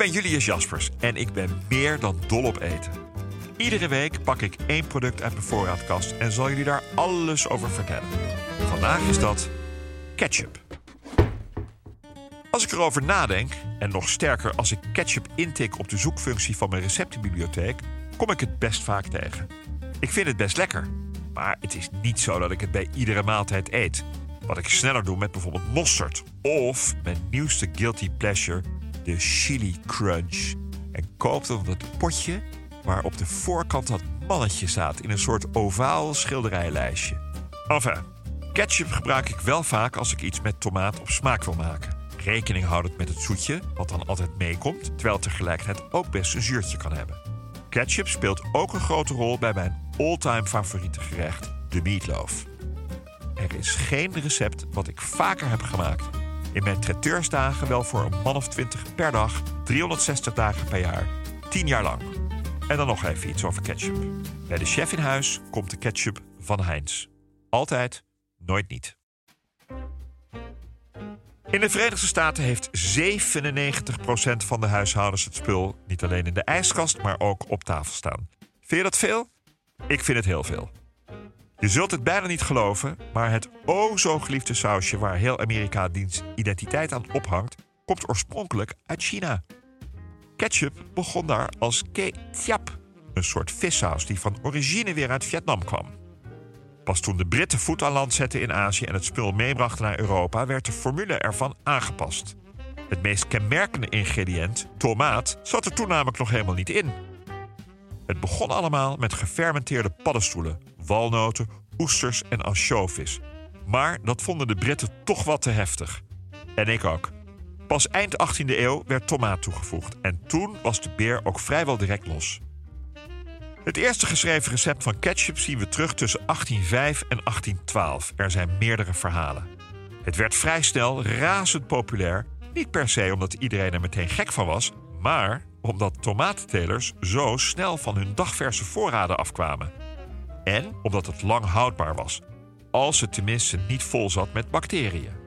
ben Julius Jaspers en ik ben meer dan dol op eten. Iedere week pak ik één product uit mijn voorraadkast en zal jullie daar alles over vertellen. Vandaag is dat ketchup. Als ik erover nadenk, en nog sterker als ik ketchup intik op de zoekfunctie van mijn receptenbibliotheek, kom ik het best vaak tegen. Ik vind het best lekker, maar het is niet zo dat ik het bij iedere maaltijd eet. Wat ik sneller doe met bijvoorbeeld mosterd of mijn nieuwste guilty pleasure, de chili crunch. En koop dan dat potje waar op de voorkant dat mannetje staat in een soort ovaal schilderijlijstje. Enfin, ketchup gebruik ik wel vaak als ik iets met tomaat op smaak wil maken. Rekening houdend met het zoetje, wat dan altijd meekomt, terwijl het tegelijkertijd ook best een zuurtje kan hebben. Ketchup speelt ook een grote rol bij mijn all-time favoriete gerecht, de meatloaf. Er is geen recept wat ik vaker heb gemaakt. In mijn traiteursdagen wel voor een man of 20 per dag, 360 dagen per jaar, 10 jaar lang. En dan nog even iets over ketchup. Bij de chef in huis komt de ketchup van Heinz. Altijd, nooit niet. In de Verenigde Staten heeft 97% van de huishoudens het spul niet alleen in de ijskast, maar ook op tafel staan. Vind je dat veel? Ik vind het heel veel. Je zult het bijna niet geloven, maar het o zo geliefde sausje waar heel Amerika diens identiteit aan ophangt, komt oorspronkelijk uit China. Ketchup begon daar als ketchup, een soort vissaus die van origine weer uit Vietnam kwam. Pas toen de Britten voet aan land zetten in Azië en het spul meebrachten naar Europa, werd de formule ervan aangepast. Het meest kenmerkende ingrediënt, tomaat, zat er toen namelijk nog helemaal niet in. Het begon allemaal met gefermenteerde paddenstoelen, walnoten, oesters en ansjovis. Maar dat vonden de Britten toch wat te heftig. En ik ook. Pas eind 18e eeuw werd tomaat toegevoegd en toen was de beer ook vrijwel direct los. Het eerste geschreven recept van ketchup zien we terug tussen 1805 en 1812. Er zijn meerdere verhalen. Het werd vrij snel razend populair, niet per se omdat iedereen er meteen gek van was, maar omdat tomatentelers zo snel van hun dagverse voorraden afkwamen. En omdat het lang houdbaar was, als het tenminste niet vol zat met bacteriën.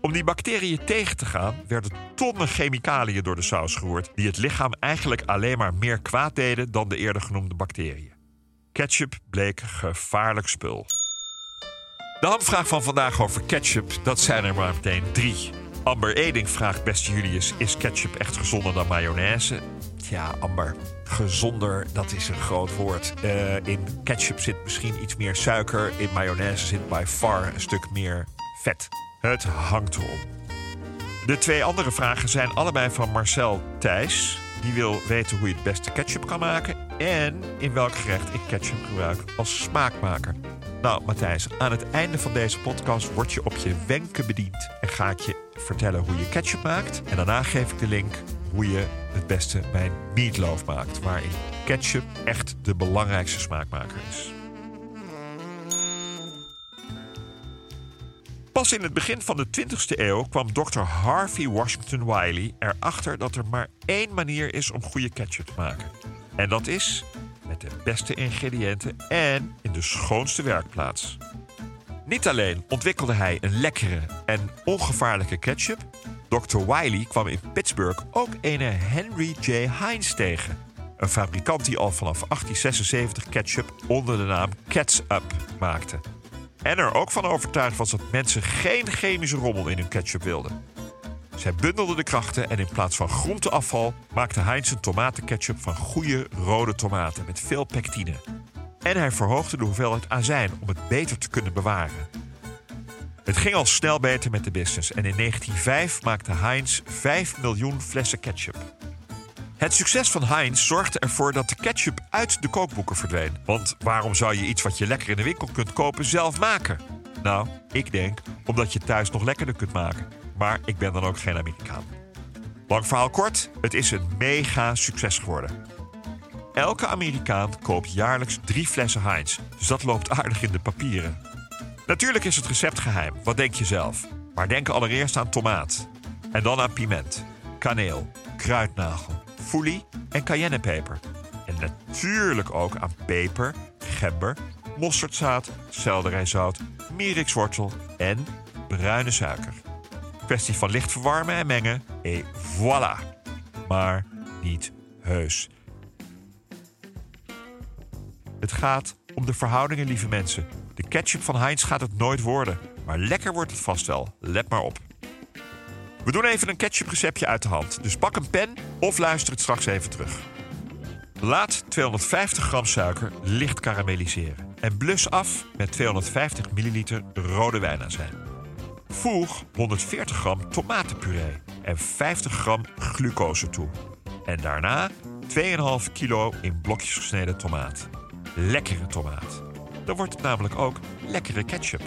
Om die bacteriën tegen te gaan, werden tonnen chemicaliën door de saus gehoord, die het lichaam eigenlijk alleen maar meer kwaad deden dan de eerder genoemde bacteriën. Ketchup bleek gevaarlijk spul. De hamvraag van vandaag over ketchup, dat zijn er maar meteen drie. Amber Eding vraagt, beste Julius, is ketchup echt gezonder dan mayonaise? Ja, Amber, gezonder, dat is een groot woord. Eh, in ketchup zit misschien iets meer suiker, in mayonaise zit by far een stuk meer vet. Het hangt erom. De twee andere vragen zijn allebei van Marcel Thijs. Die wil weten hoe je het beste ketchup kan maken en in welk gerecht ik ketchup gebruik als smaakmaker. Nou, Matthijs, aan het einde van deze podcast word je op je wenken bediend en ga ik je vertellen hoe je ketchup maakt. En daarna geef ik de link hoe je het beste mijn meatloaf maakt, waarin ketchup echt de belangrijkste smaakmaker is. Pas in het begin van de 20e eeuw kwam Dr. Harvey Washington Wiley erachter dat er maar één manier is om goede ketchup te maken. En dat is met de beste ingrediënten en in de schoonste werkplaats. Niet alleen ontwikkelde hij een lekkere en ongevaarlijke ketchup, Dr. Wiley kwam in Pittsburgh ook ene Henry J. Heinz tegen. Een fabrikant die al vanaf 1876 ketchup onder de naam Catsup maakte. En er ook van overtuigd was dat mensen geen chemische rommel in hun ketchup wilden. Zij bundelden de krachten en in plaats van groenteafval maakte Heinz een tomatenketchup van goede rode tomaten met veel pectine. En hij verhoogde de hoeveelheid azijn om het beter te kunnen bewaren. Het ging al snel beter met de business en in 1905 maakte Heinz 5 miljoen flessen ketchup. Het succes van Heinz zorgde ervoor dat de ketchup uit de kookboeken verdween. Want waarom zou je iets wat je lekker in de winkel kunt kopen zelf maken? Nou, ik denk omdat je thuis nog lekkerder kunt maken. Maar ik ben dan ook geen Amerikaan. Lang verhaal kort, het is een mega succes geworden. Elke Amerikaan koopt jaarlijks drie flessen Heinz, dus dat loopt aardig in de papieren. Natuurlijk is het recept geheim, wat denk je zelf? Maar denk allereerst aan tomaat. En dan aan piment, kaneel, kruidnagel, foelie en cayennepeper. En natuurlijk ook aan peper, gember, mosterdzaad, selderijzout, mierikswortel en bruine suiker. Kwestie van licht verwarmen en mengen et voilà. Maar niet heus. Gaat om de verhoudingen, lieve mensen. De ketchup van Heinz gaat het nooit worden. Maar lekker wordt het vast wel. Let maar op. We doen even een ketchup-receptje uit de hand. Dus pak een pen of luister het straks even terug. Laat 250 gram suiker licht karamelliseren. En blus af met 250 milliliter rode wijnazijn. Voeg 140 gram tomatenpuree en 50 gram glucose toe. En daarna 2,5 kilo in blokjes gesneden tomaat. Lekkere tomaat. Dan wordt het namelijk ook lekkere ketchup.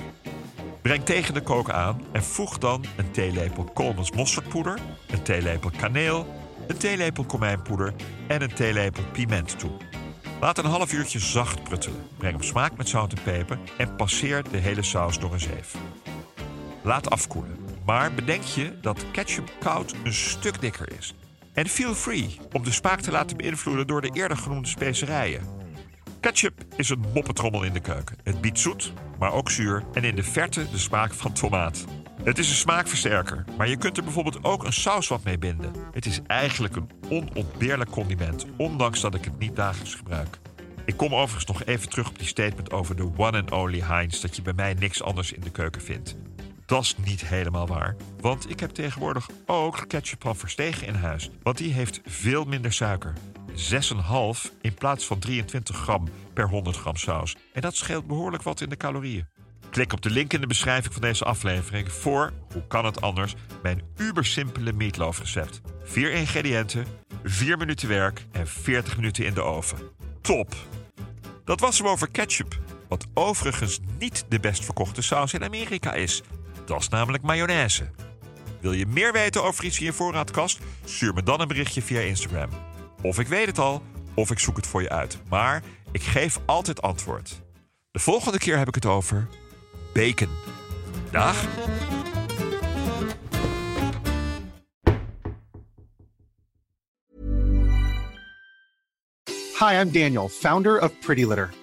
Breng tegen de kook aan en voeg dan een theelepel Colmans mosterdpoeder, een theelepel kaneel, een theelepel komijnpoeder en een theelepel piment toe. Laat een half uurtje zacht pruttelen. Breng op smaak met zout en peper en passeer de hele saus door een zeef. Laat afkoelen. Maar bedenk je dat ketchup koud een stuk dikker is. En feel free om de smaak te laten beïnvloeden door de eerder genoemde specerijen. Ketchup is een moppetrommel in de keuken. Het biedt zoet, maar ook zuur en in de verte de smaak van tomaat. Het is een smaakversterker, maar je kunt er bijvoorbeeld ook een saus wat mee binden. Het is eigenlijk een onontbeerlijk condiment, ondanks dat ik het niet dagelijks gebruik. Ik kom overigens nog even terug op die statement over de one and only Heinz... dat je bij mij niks anders in de keuken vindt. Dat is niet helemaal waar, want ik heb tegenwoordig ook ketchup van Verstegen in huis. Want die heeft veel minder suiker. 6,5 in plaats van 23 gram per 100 gram saus. En dat scheelt behoorlijk wat in de calorieën. Klik op de link in de beschrijving van deze aflevering voor, hoe kan het anders, mijn ubersimpele meatloafrecept. 4 ingrediënten, 4 minuten werk en 40 minuten in de oven. Top! Dat was hem over ketchup, wat overigens niet de best verkochte saus in Amerika is. Dat is namelijk mayonaise. Wil je meer weten over iets in je voorraadkast? Stuur me dan een berichtje via Instagram. Of ik weet het al, of ik zoek het voor je uit. Maar ik geef altijd antwoord. De volgende keer heb ik het over bacon. Dag. Hi, I'm Daniel, founder of Pretty Litter.